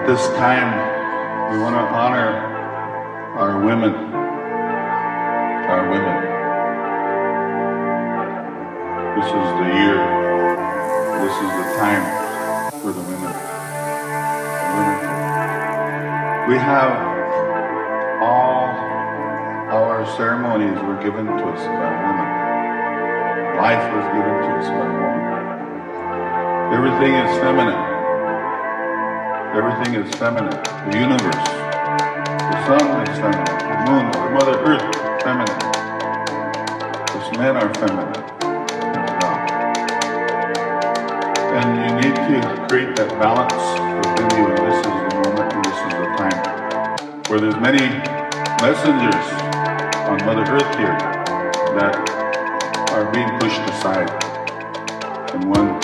At this time, we want to honor our women. Our women. This is the year. This is the time for the women. The women. We have all our ceremonies were given to us by women. Life was given to us by women. Everything is feminine. Everything is feminine. The universe, the sun is feminine. The moon, the Mother Earth, feminine. Us men are feminine. And you need to create that balance within you. And this is the moment and this is the time where there's many messengers on Mother Earth here that are being pushed aside. And one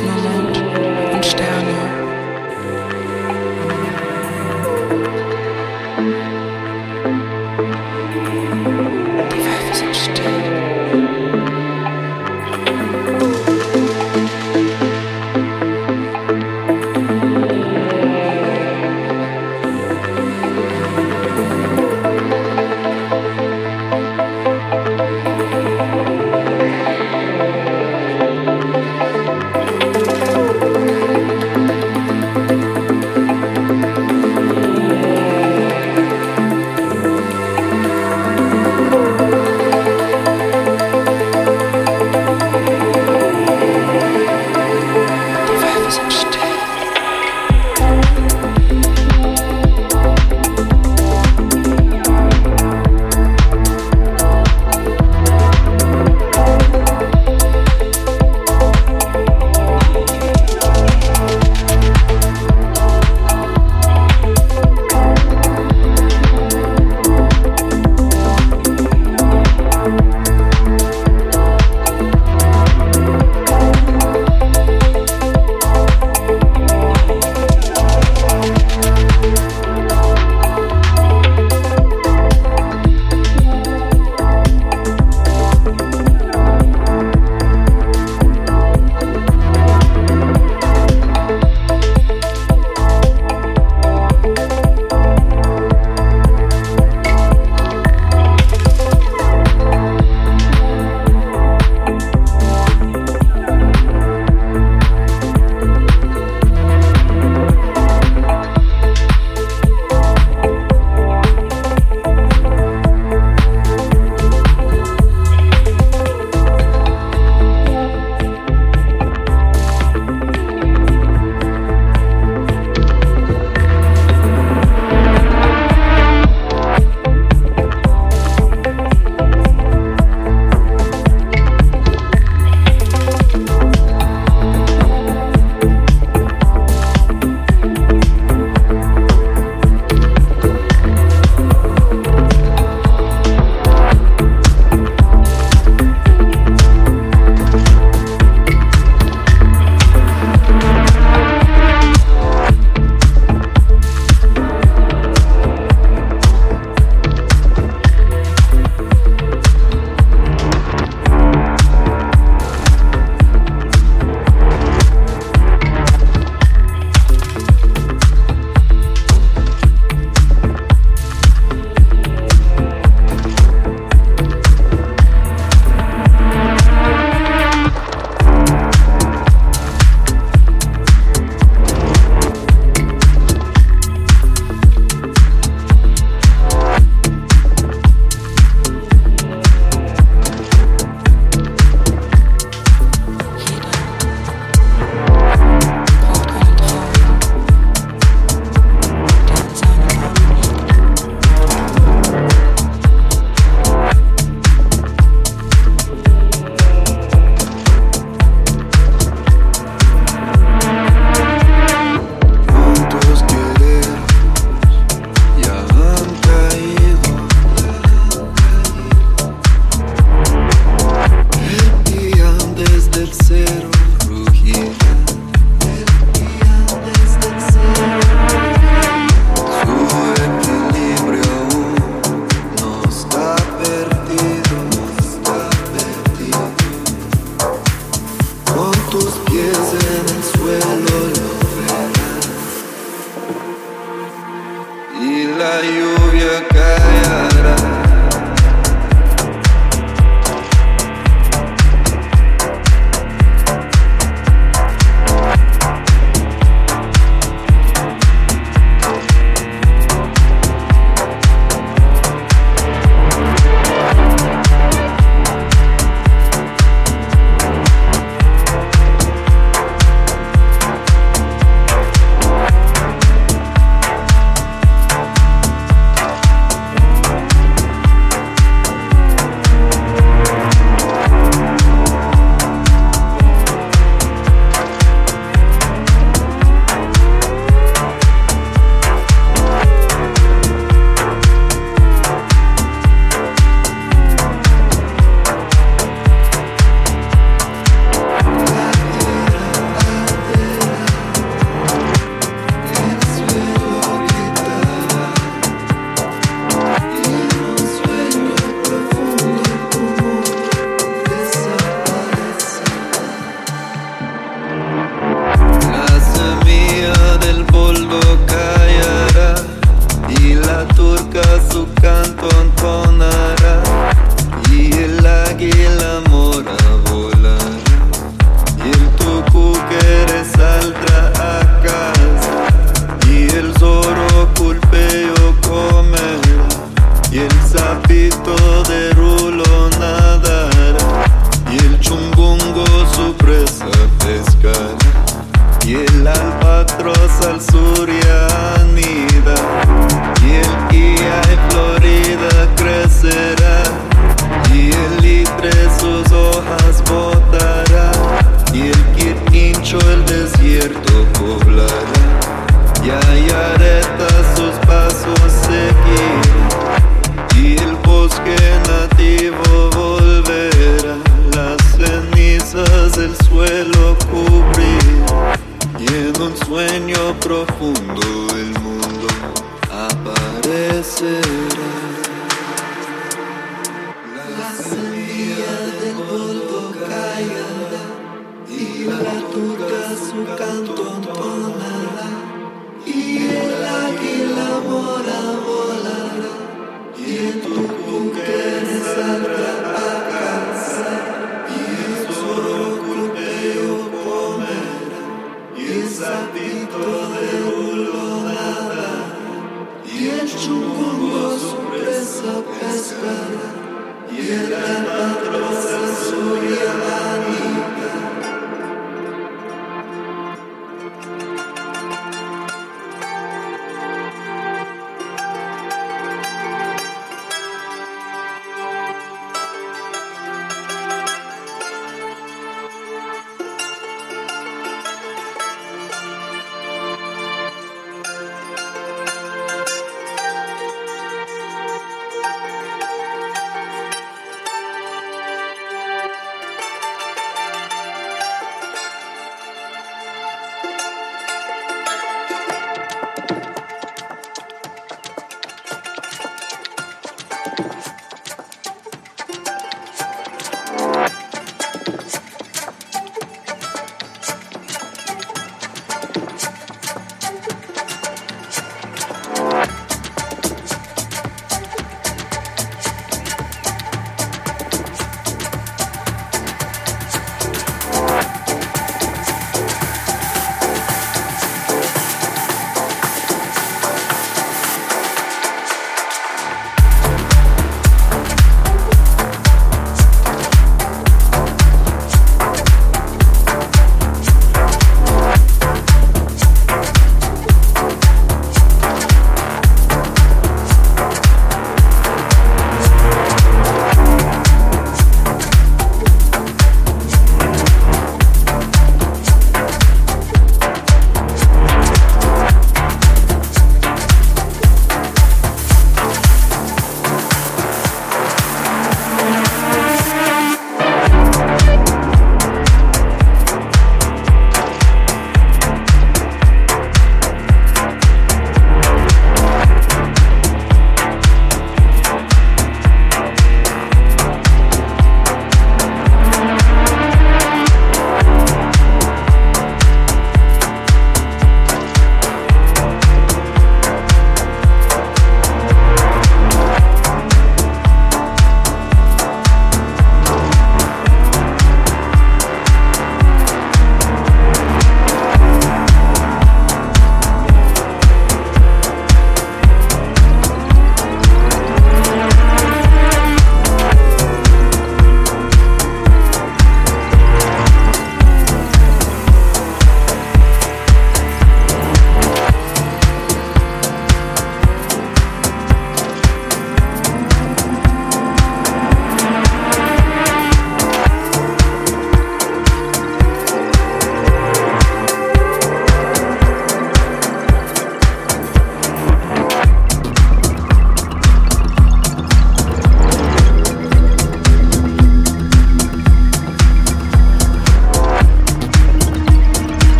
my life.